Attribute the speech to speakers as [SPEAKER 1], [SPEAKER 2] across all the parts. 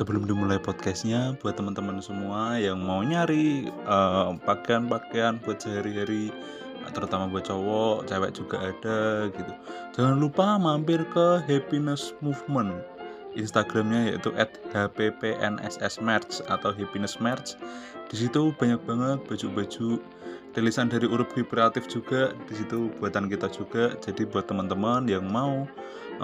[SPEAKER 1] sebelum dimulai podcastnya buat teman-teman semua yang mau nyari uh, pakaian-pakaian buat sehari-hari terutama buat cowok, cewek juga ada gitu. Jangan lupa mampir ke Happiness Movement. Instagramnya yaitu @hppnssmerch atau happiness merch. Di situ banyak banget baju-baju rilisan dari Urup Kreatif juga di situ buatan kita juga. Jadi buat teman-teman yang mau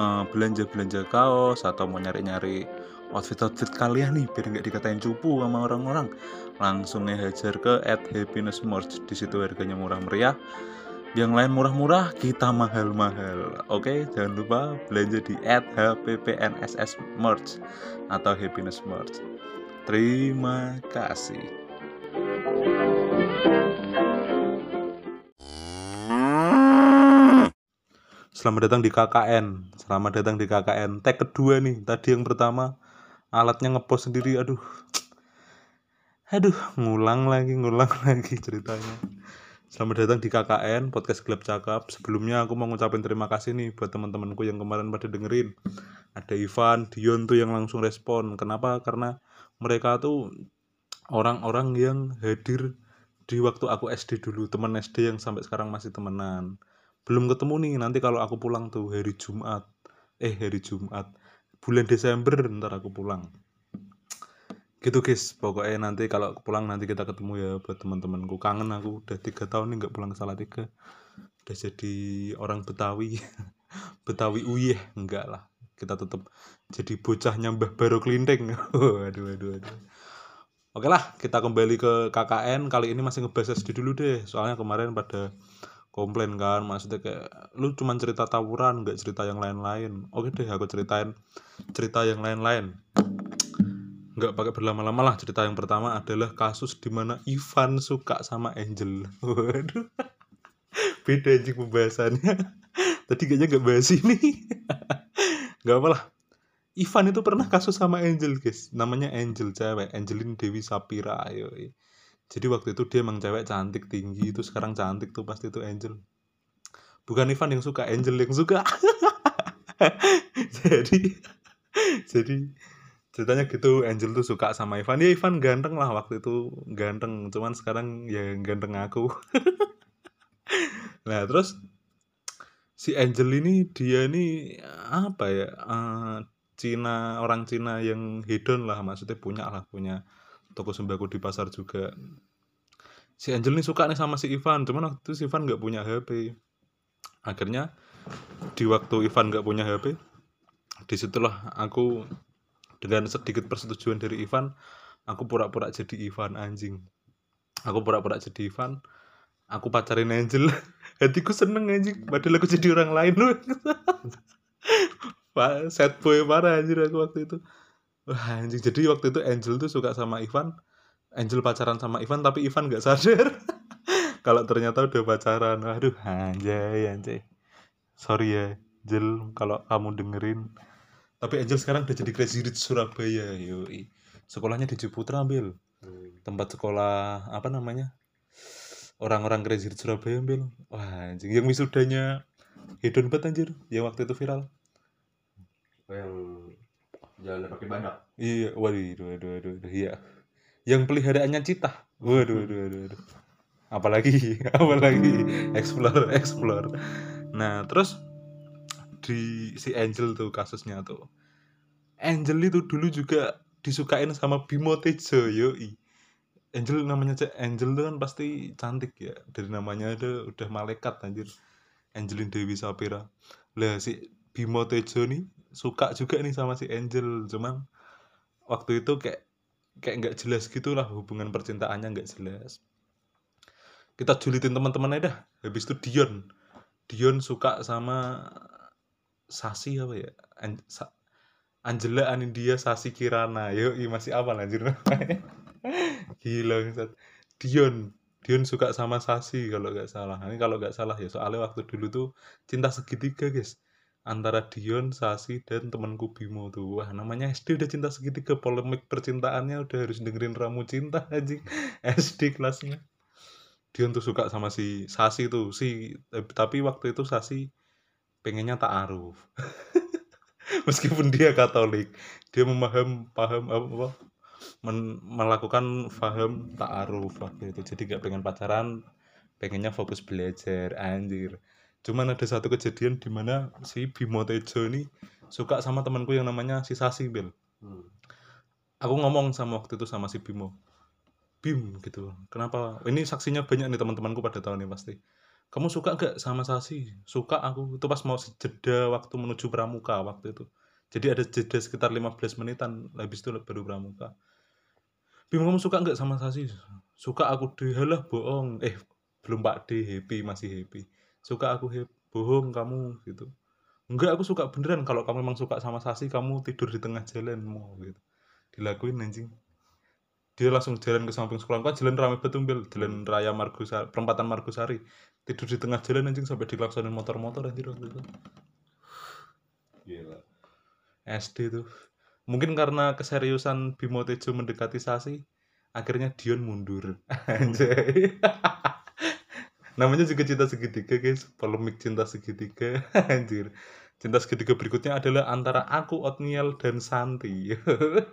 [SPEAKER 1] uh, belanja-belanja kaos atau mau nyari-nyari outfit-outfit kalian nih biar nggak dikatain cupu sama orang-orang langsung hajar ke at happiness merch di situ harganya murah meriah yang lain murah-murah kita mahal-mahal oke jangan lupa belanja di at hppnss merch atau happiness merch terima kasih Selamat datang di KKN. Selamat datang di KKN. Tag kedua nih. Tadi yang pertama alatnya ngepost sendiri aduh. Aduh ngulang lagi ngulang lagi ceritanya. Selamat datang di KKN Podcast Gelap Cakap. Sebelumnya aku mau ngucapin terima kasih nih Buat teman-temanku yang kemarin pada dengerin. Ada Ivan, Dion tuh yang langsung respon. Kenapa? Karena mereka tuh Orang-orang yang hadir Di waktu aku SD dulu Temen SD yang sampai sekarang masih temenan. Belum ketemu nih Nanti kalau aku pulang tuh hari Jumat. Eh hari Jumat bulan Desember ntar aku pulang. Gitu guys. Pokoknya nanti kalau pulang nanti kita ketemu ya buat teman-temanku. Kangen aku udah tiga tahun nih nggak pulang ke Salatiga. Udah jadi orang Betawi. Betawi uyeh enggak lah. Kita tetap jadi bocahnya Mbah Baro Klinteng aduh aduh aduh Oke lah, kita kembali ke KKN. Kali ini masih ngebahas SD dulu deh. Soalnya kemarin pada komplain kan maksudnya kayak lu cuma cerita tawuran nggak cerita yang lain-lain. Oke deh aku ceritain cerita yang lain-lain. Nggak pakai berlama-lama lah cerita yang pertama adalah kasus di mana Ivan suka sama Angel. Waduh. Beda aja pembahasannya. Tadi kayaknya nggak bahas ini. Nggak apa lah. Ivan itu pernah kasus sama Angel guys. Namanya Angel cewek. Angelin Dewi Sapira ayo jadi waktu itu dia emang cewek cantik tinggi itu sekarang cantik tuh pasti itu Angel. Bukan Ivan yang suka Angel yang suka. Jadi jadi ceritanya gitu Angel tuh suka sama Ivan. Ya Ivan ganteng lah waktu itu ganteng. Cuman sekarang ya ganteng aku. Nah terus si Angel ini dia ini apa ya uh, Cina orang Cina yang hedon lah. Maksudnya punya lah punya toko sembako di pasar juga. Si Angel nih suka nih sama si Ivan cuman waktu itu si Ivan nggak punya HP akhirnya di waktu Ivan nggak punya HP di situlah aku dengan sedikit persetujuan dari Ivan aku pura-pura jadi Ivan anjing. Aku pura-pura jadi Ivan aku pacarin Angel. Hatiku seneng anjing. Padahal aku jadi orang lain sad boy parah anjir aku waktu itu Wah anjing. Jadi waktu itu Angel tuh suka sama Ivan. Angel pacaran sama Ivan tapi Ivan gak sadar. Kalau ternyata udah pacaran. Aduh anjay anjay. Sorry ya Angel kalau kamu dengerin. Tapi Angel sekarang udah jadi Crazy Rich Surabaya yoi. Sekolahnya di Ciputra ambil. Hmm. tempat sekolah apa namanya? Orang-orang Crazy Rich Surabaya ambil. Wah anjing. Yang wisudanya hedon banget anjir yang waktu itu viral.
[SPEAKER 2] Yang jalan pakai badak
[SPEAKER 1] iya waduh waduh waduh, waduh iya. Yang peliharaannya cita waduh waduh waduh, waduh. apalagi apalagi. Explore explore. Nah terus di si Angel tuh kasusnya tuh. Angel itu dulu juga disukain sama Bimo Tejo yoi. Angel namanya cek Angel tuh kan pasti cantik ya. Dari namanya ada udah malaikat anjir. Angelin Dewi Sapira. Lah si Bimo Tejo nih suka juga nih sama si Angel. Cuman waktu itu kayak kayak nggak jelas gitulah hubungan percintaannya nggak jelas. Kita julitin teman-teman aja dah. Habis itu Dion. Dion suka sama Sasi apa ya? An Sa Angela Anindia Sasi Kirana. Yo masih apa lanjut gila. Dion. Dion suka sama Sasi kalau nggak salah. Ini kalau nggak salah ya soalnya waktu dulu tuh cinta segitiga guys antara Dion, Sasi, dan temanku Bimo tuh. Wah, namanya SD udah cinta segitiga, polemik percintaannya udah harus dengerin Ramu Cinta aja. SD kelasnya. Dion tuh suka sama si Sasi tuh, si tapi waktu itu Sasi pengennya tak aruf. meskipun dia Katolik dia memaham paham apa, men- melakukan paham ta'aruf waktu itu jadi nggak pengen pacaran pengennya fokus belajar anjir cuman ada satu kejadian di mana si Bimo Tejo ini suka sama temanku yang namanya si Sasi Bel
[SPEAKER 2] Hmm.
[SPEAKER 1] aku ngomong sama waktu itu sama si Bimo Bim gitu kenapa? Ini saksinya banyak nih teman-temanku pada tahun ini pasti. Kamu suka gak sama Sasi? Suka aku. Itu pas mau jeda waktu menuju pramuka waktu itu. Jadi ada jeda sekitar 15 menitan habis itu baru pramuka. Bim kamu suka nggak sama Sasi? Suka aku. Deh halah bohong. Eh belum Pak. D happy masih happy suka aku happy bohong kamu gitu. Enggak aku suka beneran kalau kamu memang suka sama Sasi kamu tidur di tengah jalan mau gitu. Dilakuin anjing. Dia langsung jalan ke samping sekolah. Kan jalan rame betul Bel. jalan raya Margosari perempatan Margosari tidur di tengah jalan anjing sampai dilaksonin motor-motor anjir waktu itu.
[SPEAKER 2] Gila.
[SPEAKER 1] SD tuh. Mungkin karena keseriusan Bimo Tejo mendekati Sasi akhirnya Dion mundur. Anjay namanya juga cinta segitiga guys. Polemik cinta segitiga. Anjir. Cinta segitiga berikutnya adalah antara aku Otniel dan Santi.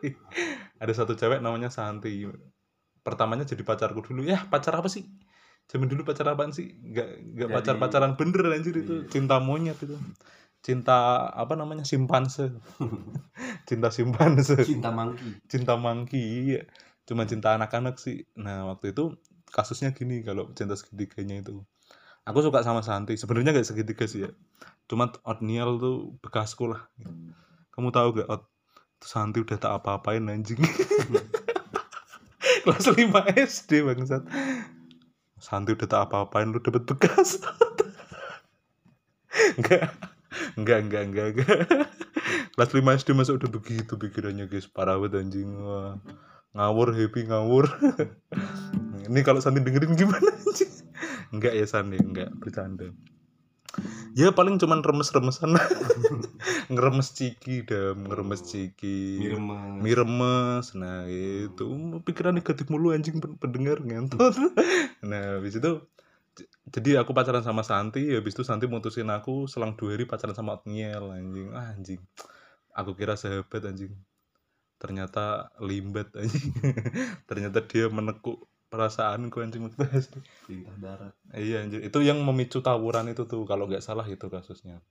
[SPEAKER 1] Ada satu cewek namanya Santi. Pertamanya jadi pacarku dulu. Ya pacar apa sih? Zaman dulu pacar apaan sih? Nggak nggak pacar pacaran bener anjir itu.
[SPEAKER 2] Iya.
[SPEAKER 1] cinta monyet itu. Cinta apa namanya simpanse. Cinta simpanse.
[SPEAKER 2] Cinta mangki.
[SPEAKER 1] cinta mangki iya. cuma cinta anak-anak sih. Nah waktu itu kasusnya gini kalau cinta segitiganya itu. Aku suka sama Santi sebenarnya nggak segitiga sih ya. Cuma Otniel tuh bekasku lah. Kamu tahu gak Ot Santi udah tak apa-apain anjing. Kelas 5 SD bangsat. Santi udah tak apa-apain lu dapet bekas. Enggak enggak enggak enggak enggak kelas 5 SD masa udah begitu pikirannya guys. Parah banget anjing. Wah. Ngawur happy ngawur. Ini kalau Santi dengerin gimana enggak ya Santi enggak bercanda. Ya paling cuman remes-remesan. Ngeremes ciki dam ngeremes ciki.
[SPEAKER 2] Miremes.
[SPEAKER 1] miremes. Nah itu pikiran negatif mulu anjing pen- pendengar ngentot nah habis itu jadi aku pacaran sama Santi habis itu Santi mutusin aku selang dua hari pacaran sama Otniel anjing. Ah, anjing. Aku kira sahabat anjing ternyata limbat anjing. Ternyata dia menekuk anjing waktu SD.
[SPEAKER 2] Cinta darat.
[SPEAKER 1] iya anjir itu yang memicu tawuran itu tuh kalau nggak salah itu kasusnya.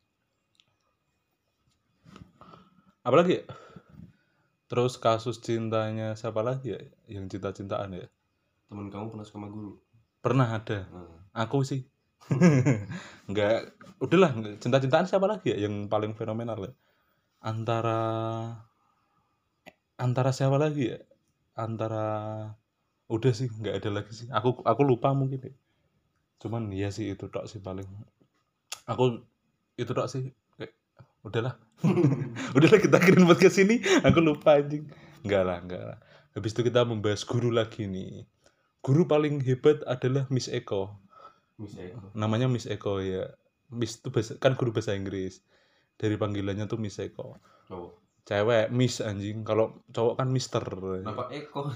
[SPEAKER 1] Apalagi? Terus kasus cintanya siapa lagi ya? Yang cinta-cintaan ya?
[SPEAKER 2] Temen kamu pernah sama guru.
[SPEAKER 1] pernah ada.
[SPEAKER 2] Nah,
[SPEAKER 1] aku sih. Nggak udahlah cinta-cintaan siapa lagi ya yang paling fenomenal ya? Antara antara siapa lagi ya? Antara udah sih nggak ada lagi sih. Aku aku lupa mungkin ya cuman ya sih itu tok sih paling. Aku itu tok sih. Kayak udahlah. Udahlah kita kirim podcast ini. Aku lupa anjing. Enggak lah enggak lah. Habis itu kita membahas guru lagi nih. Guru paling hebat adalah Miss Eko.
[SPEAKER 2] Miss Eko.
[SPEAKER 1] namanya Miss Eko ya. Miss itu bahasa, kan guru bahasa Inggris. Dari panggilannya tuh Miss Eko.
[SPEAKER 2] Cowok.
[SPEAKER 1] Cewek Miss anjing. Kalau cowok kan Mister.
[SPEAKER 2] Kenapa Eko?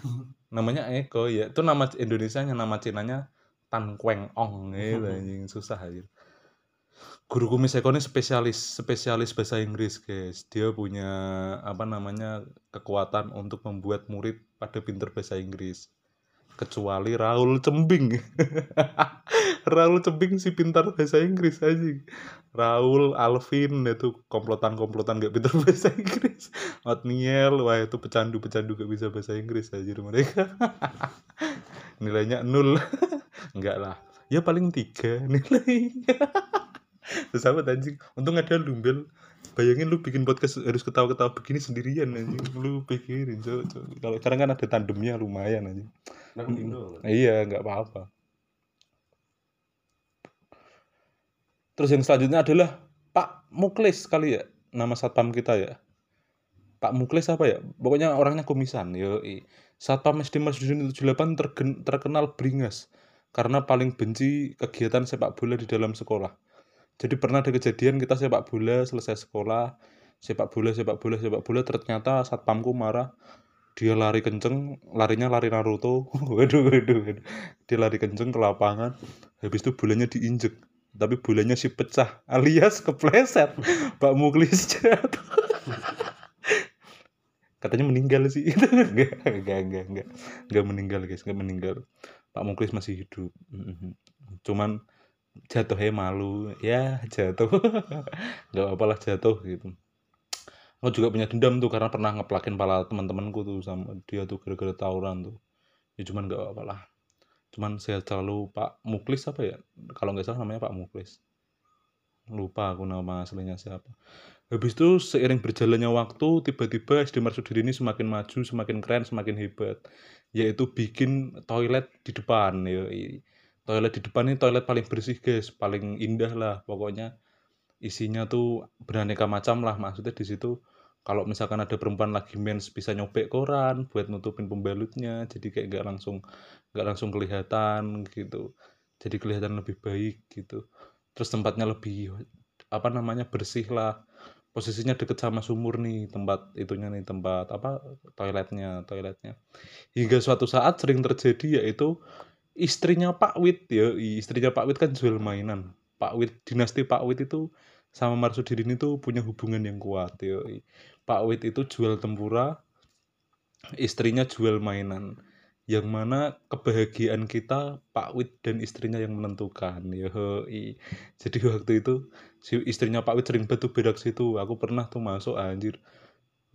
[SPEAKER 1] namanya Eko ya itu nama Indonesia nya nama Cinanya Tan Kweng Ong gitu anjing. Susah aja guruku Miss Eko ini spesialis spesialis bahasa Inggris guys. Dia punya apa namanya kekuatan untuk membuat murid pada pinter bahasa Inggris kecuali Raul Cembing. Raul Cembing si pintar bahasa Inggris aja Raul Alvin itu komplotan-komplotan gak pintar bahasa Inggris. Otniel wah itu pecandu-pecandu gak bisa bahasa Inggris aja mereka. Nilainya nol enggak lah. Ya paling tiga nilainya. Terus apa untung ada lumbel bayangin lu bikin podcast harus ketawa-ketawa begini sendirian anjing. Lu pikirin cok cok. kalau sekarang kan ada tandemnya lumayan anjing.
[SPEAKER 2] Doang?
[SPEAKER 1] iya nggak apa-apa. Terus yang selanjutnya adalah Pak Muklis kali ya nama satpam kita ya. Pak Muklis apa ya? Pokoknya orangnya komisan yo satpam SD Masjidin 78 tergen- terkenal beringas karena paling benci kegiatan sepak bola di dalam sekolah jadi pernah ada kejadian kita sepak bola selesai sekolah sepak bola sepak bola sepak bola ternyata satpamku marah. Dia lari kenceng larinya lari Naruto. Waduh waduh dia lari kenceng ke lapangan habis itu bolanya diinjek. Tapi bolanya si pecah alias kepleset. Pak Muklis jatuh. Katanya meninggal sih. Itu enggak enggak enggak enggak. Enggak meninggal guys. Enggak meninggal. Pak Muklis masih hidup. Cuman jatuhnya malu. Ya jatuh. Nggak apa-apa lah jatuh gitu. Aku juga punya dendam tuh karena pernah ngeplakin pala teman-temanku tuh sama dia tuh gara-gara tawuran tuh. Ya cuman nggak apa-apa lah. Cuman sehat selalu Pak Muklis apa ya? Kalau nggak salah namanya Pak Muklis. Lupa aku nama aslinya siapa. Habis itu seiring berjalannya waktu tiba-tiba SD Marsudiri ini semakin maju semakin keren semakin hebat. Yaitu bikin toilet di depan ya toilet di depan ini toilet paling bersih guys. Paling indah lah pokoknya. Isinya tuh beraneka macam lah. Maksudnya di situ kalau misalkan ada perempuan lagi mens bisa nyobek koran buat nutupin pembalutnya. Jadi kayak nggak langsung nggak langsung kelihatan gitu. Jadi kelihatan lebih baik gitu. Terus tempatnya lebih apa namanya bersih lah. Posisinya deket sama sumur nih tempat itunya nih tempat apa toiletnya toiletnya. Hingga suatu saat sering terjadi yaitu istrinya Pak Wit ya istrinya Pak Wit kan jual mainan. Pak Wit dinasti Pak Wit itu sama Marsudin itu punya hubungan yang kuat ya Pak Wit itu jual tempura istrinya jual mainan. Yang mana kebahagiaan kita Pak Wit dan istrinya yang menentukan ya jadi waktu itu si istrinya Pak Wit sering batu berak situ. Aku pernah tuh masuk anjir.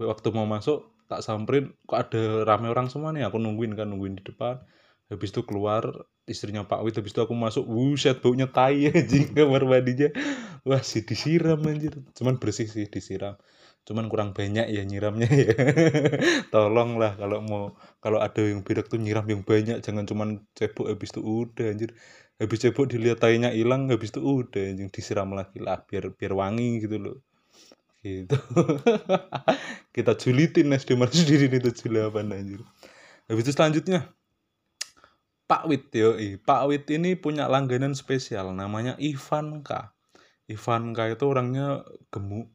[SPEAKER 1] Waktu mau masuk tak samperin kok ada rame orang semua nih? Aku nungguin kan nungguin di depan habis itu keluar istrinya Pak Wit habis itu aku masuk buset baunya tai anjing kamar mandinya. Wah sih disiram anjir. Cuman bersih sih disiram. Cuman kurang banyak ya nyiramnya ya. Tolong lah kalau mau kalau ada yang berak tuh nyiram yang banyak. Jangan cuman cebok habis itu udah anjir. Habis cebok dilihat tainya hilang habis itu udah anjing. Disiram lagi lah biar biar wangi gitu loh. Gitu. Kita julitin SD sendiri itu julapan anjir. Habis itu selanjutnya Pak Wit yo Pak Wit ini punya langganan spesial namanya Ivan K Ivan K itu orangnya gemuk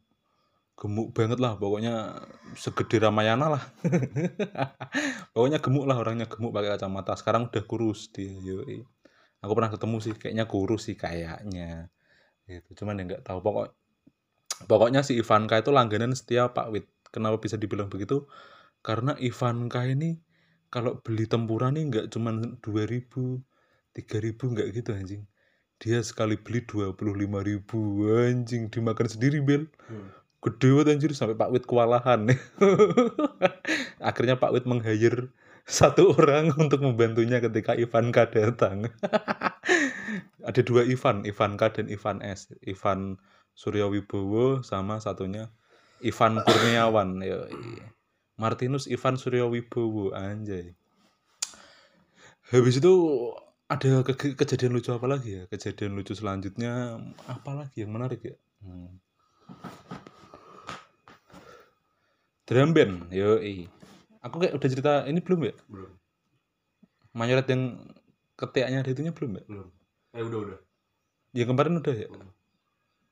[SPEAKER 1] gemuk banget lah pokoknya segede Ramayana lah. Pokoknya gemuk lah orangnya gemuk pakai kacamata. Sekarang udah kurus dia yoi aku pernah ketemu sih kayaknya kurus sih kayaknya gitu. Cuman ya nggak tahu pokok pokoknya si Ivanka itu langganan setia Pak Wit. Kenapa bisa dibilang begitu? Karena Ivanka ini kalau beli tempura nih nggak cuman 2000 3000 nggak gitu anjing. Dia sekali beli 25.000 anjing. Dimakan sendiri Bel
[SPEAKER 2] Hmm.
[SPEAKER 1] gede banget anjir sampai Pak Wit kewalahan. Akhirnya Pak Wit meng-hire satu orang untuk membantunya ketika Ivanka datang. Ada dua Ivan Ivanka dan Ivan S. Ivan Surya Wibowo sama satunya Ivan Kurniawan yo Martinus Ivan Surya Wibowo anjay. Habis itu ada ke- kejadian lucu apa lagi ya? Kejadian lucu selanjutnya apa lagi yang menarik ya? Hmm. drum band yo aku kayak udah cerita ini belum ya?
[SPEAKER 2] Belum.
[SPEAKER 1] Mayoret yang ketiaknya ada itunya belum ya?
[SPEAKER 2] Belum. Eh udah udah.
[SPEAKER 1] Yang kemarin udah ya?
[SPEAKER 2] Hmm.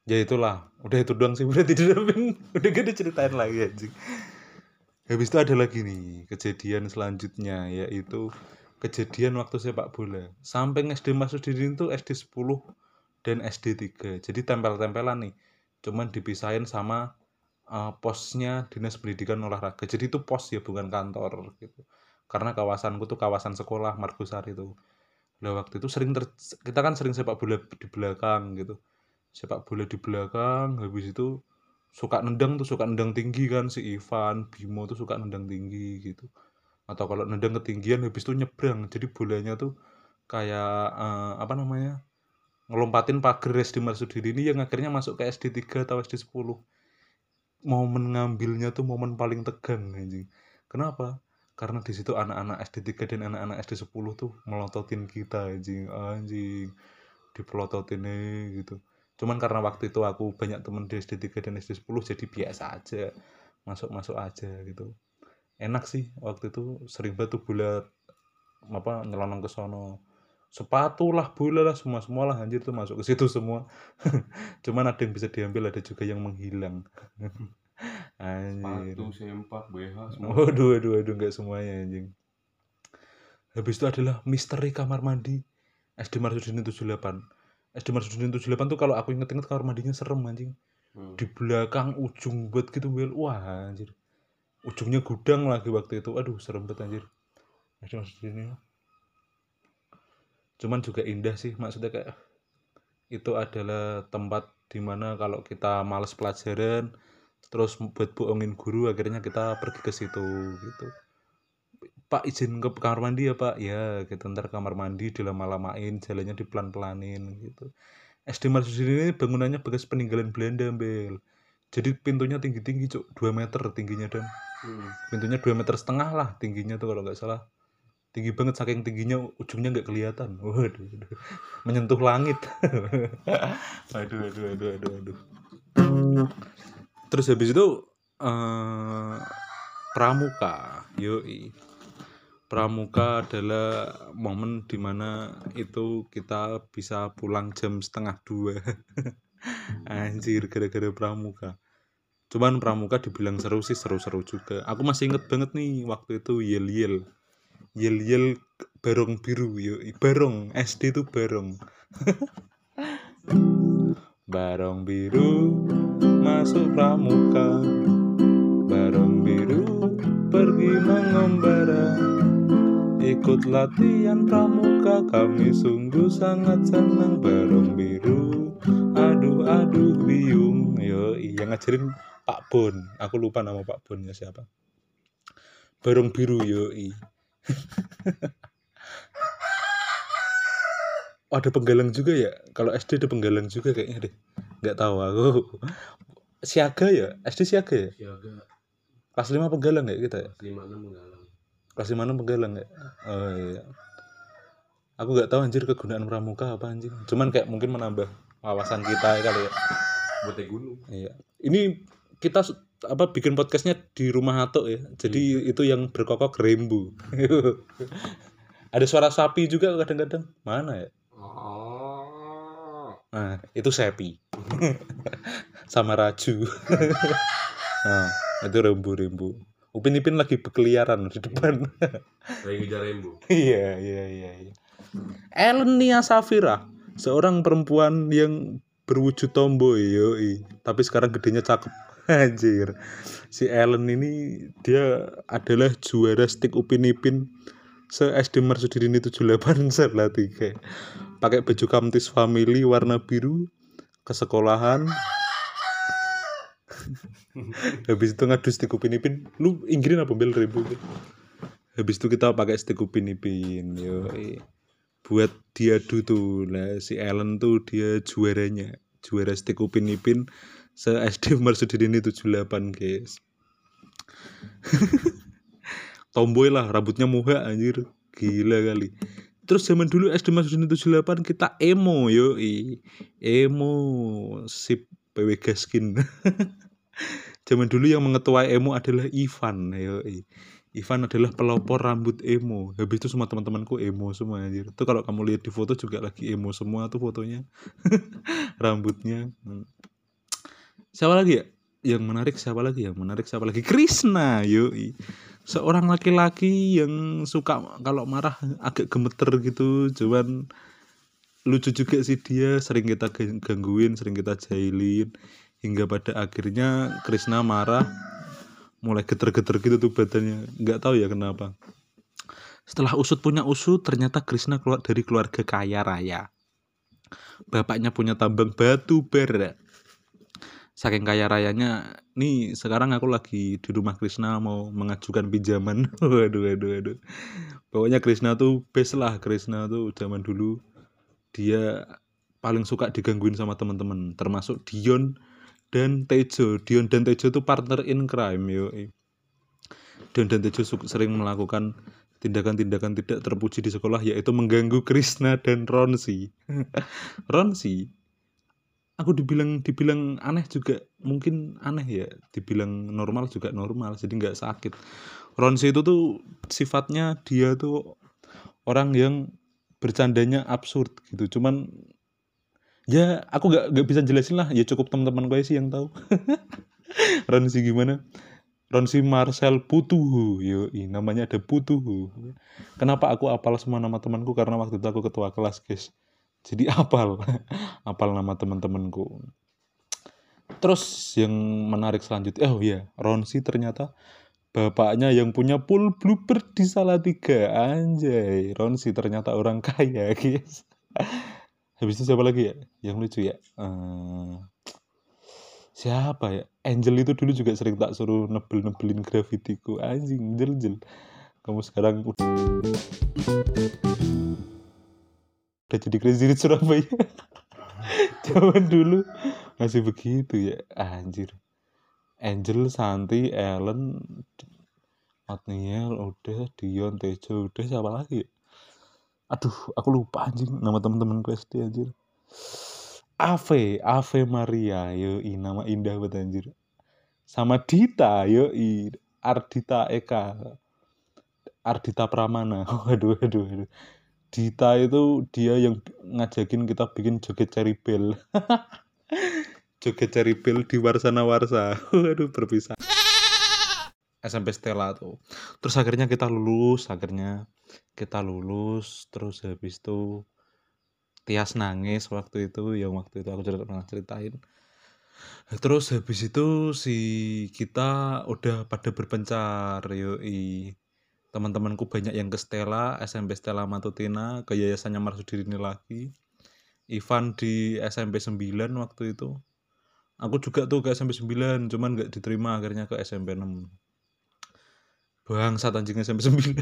[SPEAKER 1] ya itulah udah itu doang sih drum band. Udah gak diceritain lagi anjing habis itu ada lagi nih kejadian selanjutnya yaitu kejadian waktu sepak bola. Sampai SD masuk diri itu SD 10 dan SD 3 jadi tempel-tempelan nih cuman dipisahin sama eh, posnya dinas pendidikan olahraga. Jadi itu pos ya bukan kantor gitu. Karena kawasanku tuh kawasan sekolah Margosari itu lah waktu itu sering ter- kita kan sering sepak bola di belakang gitu. Sepak bola di belakang habis itu suka nendang tuh suka nendang tinggi kan si Ivan Bimo tuh suka nendang tinggi gitu. Atau kalau nendang ketinggian habis itu nyebrang. Jadi bolanya tuh kayak eh, apa namanya ngelompatin pagar SD Marsudiri ini yang akhirnya masuk ke SD 3 atau SD 10 momen ngambilnya tuh momen paling tegang anjing. Kenapa? Karena di situ anak-anak SD 3 dan anak-anak SD 10 tuh melototin kita anjing. Anjing dipelototin gitu cuman karena waktu itu aku banyak temen di SD 3 dan SD 10 jadi biasa aja masuk-masuk aja gitu. Enak sih waktu itu sering tuh bola apa nyelonong ke sono. Sepatu lah bola lah semua semua lah anjir tuh masuk ke situ semua. Cuman ada yang bisa diambil ada juga yang menghilang. Anjir.
[SPEAKER 2] sepatu sempak BH semua.
[SPEAKER 1] Waduh waduh waduh nggak semuanya anjing. Habis itu adalah misteri kamar mandi SD Marsudin 78 SD Marsudin 78 tuh kalau aku inget-inget kamar mandinya serem anjing.
[SPEAKER 2] Hmm.
[SPEAKER 1] di belakang ujung buat gitu Bel. wah anjir. Ujungnya gudang lagi waktu itu. Aduh serem banget anjir. SD Mas ini cuman juga indah sih maksudnya kayak itu adalah tempat di mana kalau kita males pelajaran terus buat bohongin guru akhirnya kita pergi ke situ gitu Pak izin ke kamar mandi ya Pak? Ya kita ntar kamar mandi dilama-lamain jalannya dipelan-pelanin gitu. SD Marsudi ini bangunannya bekas peninggalan Belanda Bel jadi pintunya tinggi-tinggi cuk. 2 meter tingginya dan
[SPEAKER 2] Hmm.
[SPEAKER 1] pintunya 2 meter setengah lah tingginya tuh kalau nggak salah. Tinggi banget saking tingginya ujungnya nggak kelihatan. Waduh, waduh. menyentuh langit. Aduh aduh aduh aduh aduh terus habis itu eh pramuka. Yoi pramuka adalah momen di mana itu kita bisa pulang jam setengah dua. Anjir gara-gara pramuka. Cuman pramuka dibilang seru sih seru-seru juga. Aku masih inget banget nih waktu itu yel yel yel yel barong biru yoi barong SD itu barong. Barong biru masuk pramuka. Barong biru pergi mengembara ikut latihan pramuka kami sungguh sangat senang. Barong biru aduh aduh biung. Yo yang ngajarin Pak Bon aku lupa nama Pak Bonnya siapa. Barong biru yoi oh, ada penggalang juga ya? Kalau SD ada penggalang juga kayaknya deh. Nggak tahu aku. Siaga ya? SD siaga ya?
[SPEAKER 2] Siaga.
[SPEAKER 1] Kelas 5 penggalang ya kita ya?
[SPEAKER 2] Lima enam menggalang.
[SPEAKER 1] Kelas 5 enam penggalang ya oh iya aku nggak tahu anjir kegunaan pramuka apa anjir cuman kayak mungkin menambah wawasan kita ya kali ya
[SPEAKER 2] Buat gunung.
[SPEAKER 1] iya ini kita apa bikin podcastnya di rumah Hato ya jadi itu yang berkokok rembu ada suara sapi juga kadang-kadang mana ya
[SPEAKER 2] Oh.
[SPEAKER 1] Nah, itu Sepi. Sama Raju. nah, itu rembu-rembu. Upin Ipin lagi berkeliaran di depan.
[SPEAKER 2] Lagi ngejar rembu.
[SPEAKER 1] iya, iya, iya, iya. Ellen Nia Safira, seorang perempuan yang berwujud tomboy, yoi. Tapi sekarang gedenya cakep. Anjir. Si Ellen ini dia adalah juara stick Upin Ipin se SD Marsudin 78 Salatiga. Pakai baju Kamtis Family warna biru ke sekolahan. Habis itu ngadu stick Upin Ipin. Lu inggirin apa bel ribu? Habis itu kita pakai stick Upin Ipin. Yo, buat diadu tuh lah si Ellen tuh dia juaranya juara stick Upin Ipin se SD Marsudin ini 78 guys tomboy lah rambutnya muha anjir gila kali terus zaman dulu SD Marsudin 78 kita emo yo emo sip PW Gaskin zaman dulu yang mengetuai emo adalah Ivan yo Ivan adalah pelopor rambut emo. Habis itu semua teman-temanku emo semua anjir. Itu kalau kamu lihat di foto juga lagi emo semua tuh fotonya. Rambutnya. Siapa lagi ya? Yang menarik siapa lagi? Yang menarik siapa lagi? Krishna, yoi. Seorang laki-laki yang suka kalau marah agak gemeter gitu, cuman lucu juga sih dia sering kita gang- gangguin, sering kita jahilin hingga pada akhirnya Krishna marah mulai geter-geter gitu tuh badannya. Nggak tahu ya kenapa. Setelah usut punya usut ternyata Krishna keluar dari keluarga kaya raya. Bapaknya punya tambang batu bara saking kaya rayanya nih sekarang aku lagi di rumah Krishna mau mengajukan pinjaman. Waduh waduh waduh. Pokoknya Krishna tuh best lah. Krishna tuh zaman dulu dia paling suka digangguin sama teman-teman termasuk Dion dan Tejo. Dion dan Tejo itu partner in crime yo Dion dan Tejo sering melakukan tindakan-tindakan tidak terpuji di sekolah yaitu mengganggu Krishna dan Ronsi. Ronsi aku dibilang dibilang aneh juga. Mungkin aneh ya dibilang normal juga normal jadi nggak sakit. Ronsi itu tuh sifatnya dia tuh orang yang bercandanya absurd gitu. Cuman ya aku nggak nggak bisa jelasin lah. Ya cukup teman-teman gue sih yang tahu. Ronsi gimana? Ronsi Marcel Putuhu. Yo namanya ada Putuhu. Kenapa aku apal semua nama temanku? Karena waktu itu aku ketua kelas guys. Jadi apal apal nama teman-temanku. Terus yang menarik selanjutnya oh ya Ronsi ternyata bapaknya yang punya pool bluebird di Salatiga. Anjay Ronsi ternyata orang kaya guys habis itu siapa lagi ya? Yang lucu ya? Eh, siapa ya? Angel itu dulu juga sering tak suruh nebel-nebelin grafitiku. Anjing jel jel kamu sekarang udah udah jadi crazy rich Surabaya. Zaman dulu masih begitu ya. Anjir. Angel Santi Ellen Matniel udah Dion Tejo udah siapa lagi ya? Aduh aku lupa anjing nama teman-temanku SD anjir. Ave Ave Maria yoi nama indah banget anjir. Sama Dita yoi Ardita Eka Ardita Pramana. Waduh waduh waduh. Dita itu dia yang ngajakin kita bikin joget cherry bell joget cherry bell di Warsana Warsa waduh berpisah SMP Stella tuh. Terus akhirnya kita lulus akhirnya kita lulus terus habis itu Tias nangis waktu itu yang waktu itu aku cerita pernah ceritain. Terus habis itu si kita udah pada berpencar yoi. Teman-temanku banyak yang ke Stella SMP Stella Matutina ke Yayasannya Marsudirini lagi. Ivan di SMP 9 waktu itu. Aku juga tuh ke SMP 9 cuman nggak diterima akhirnya ke SMP 6 bangsat anjing SMP 9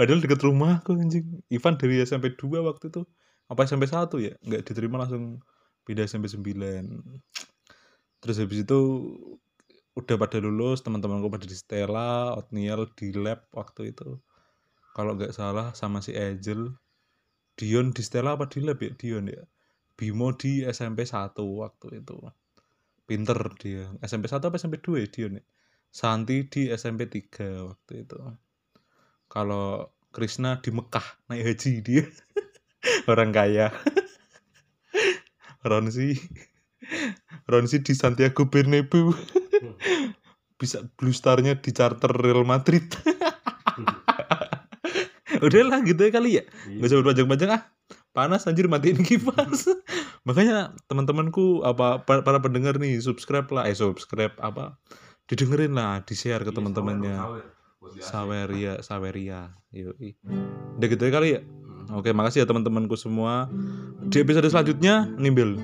[SPEAKER 1] padahal deket rumahku anjing. Ivan dari SMP 2 waktu itu. Apa SMP 1 ya? Nggak diterima langsung pindah SMP 9 terus habis itu udah pada lulus teman-temanku pada di Stella Otniel di lab waktu itu. Kalau nggak salah sama si Angel. Dion di Stella apa di lab ya? Dion ya? Bimo di SMP 1 waktu itu. Pinter dia. SMP 1 apa SMP 2 ya Dion ya Santi di SMP 3 waktu itu. Kalau Krisna di Mekah naik haji dia. Orang kaya. Ronsi. Ronsi di Santiago Bernabeu. Bisa blue starnya di charter Real Madrid. Udah lah gitu ya kali ya. Nggak usah berpanjang-panjang ah. Panas anjir matiin kipas. Makanya teman-temanku apa pa- para pendengar nih subscribe lah. Eh subscribe apa didengerin lah di share ke teman-temannya. Saweria Saweria yoi. Udah gitu ya kali ya? Oke makasih ya teman-temanku semua. Di episode selanjutnya nimbil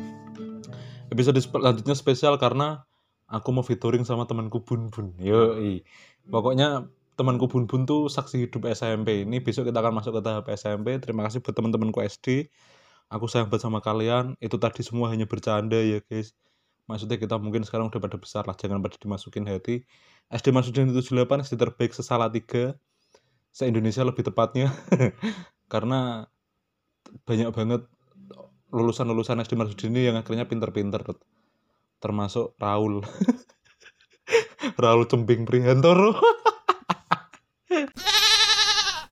[SPEAKER 1] episode selanjutnya spesial karena aku mau featuring sama temanku Bun Bun yoi. Pokoknya temanku Bun Bun tuh saksi hidup SMP ini. Besok kita akan masuk ke tahap SMP terima kasih buat teman-temanku SD aku sayang banget sama kalian. Itu tadi semua hanya bercanda ya guys maksudnya kita mungkin sekarang udah pada besar lah jangan pada dimasukin hati. SD Masudin 78 SD terbaik sesala tiga se Indonesia lebih tepatnya. Karena banyak banget lulusan-lulusan SD Marsudin ini yang akhirnya pinter-pinter. Termasuk Raul. Raul Cembing Prihantoro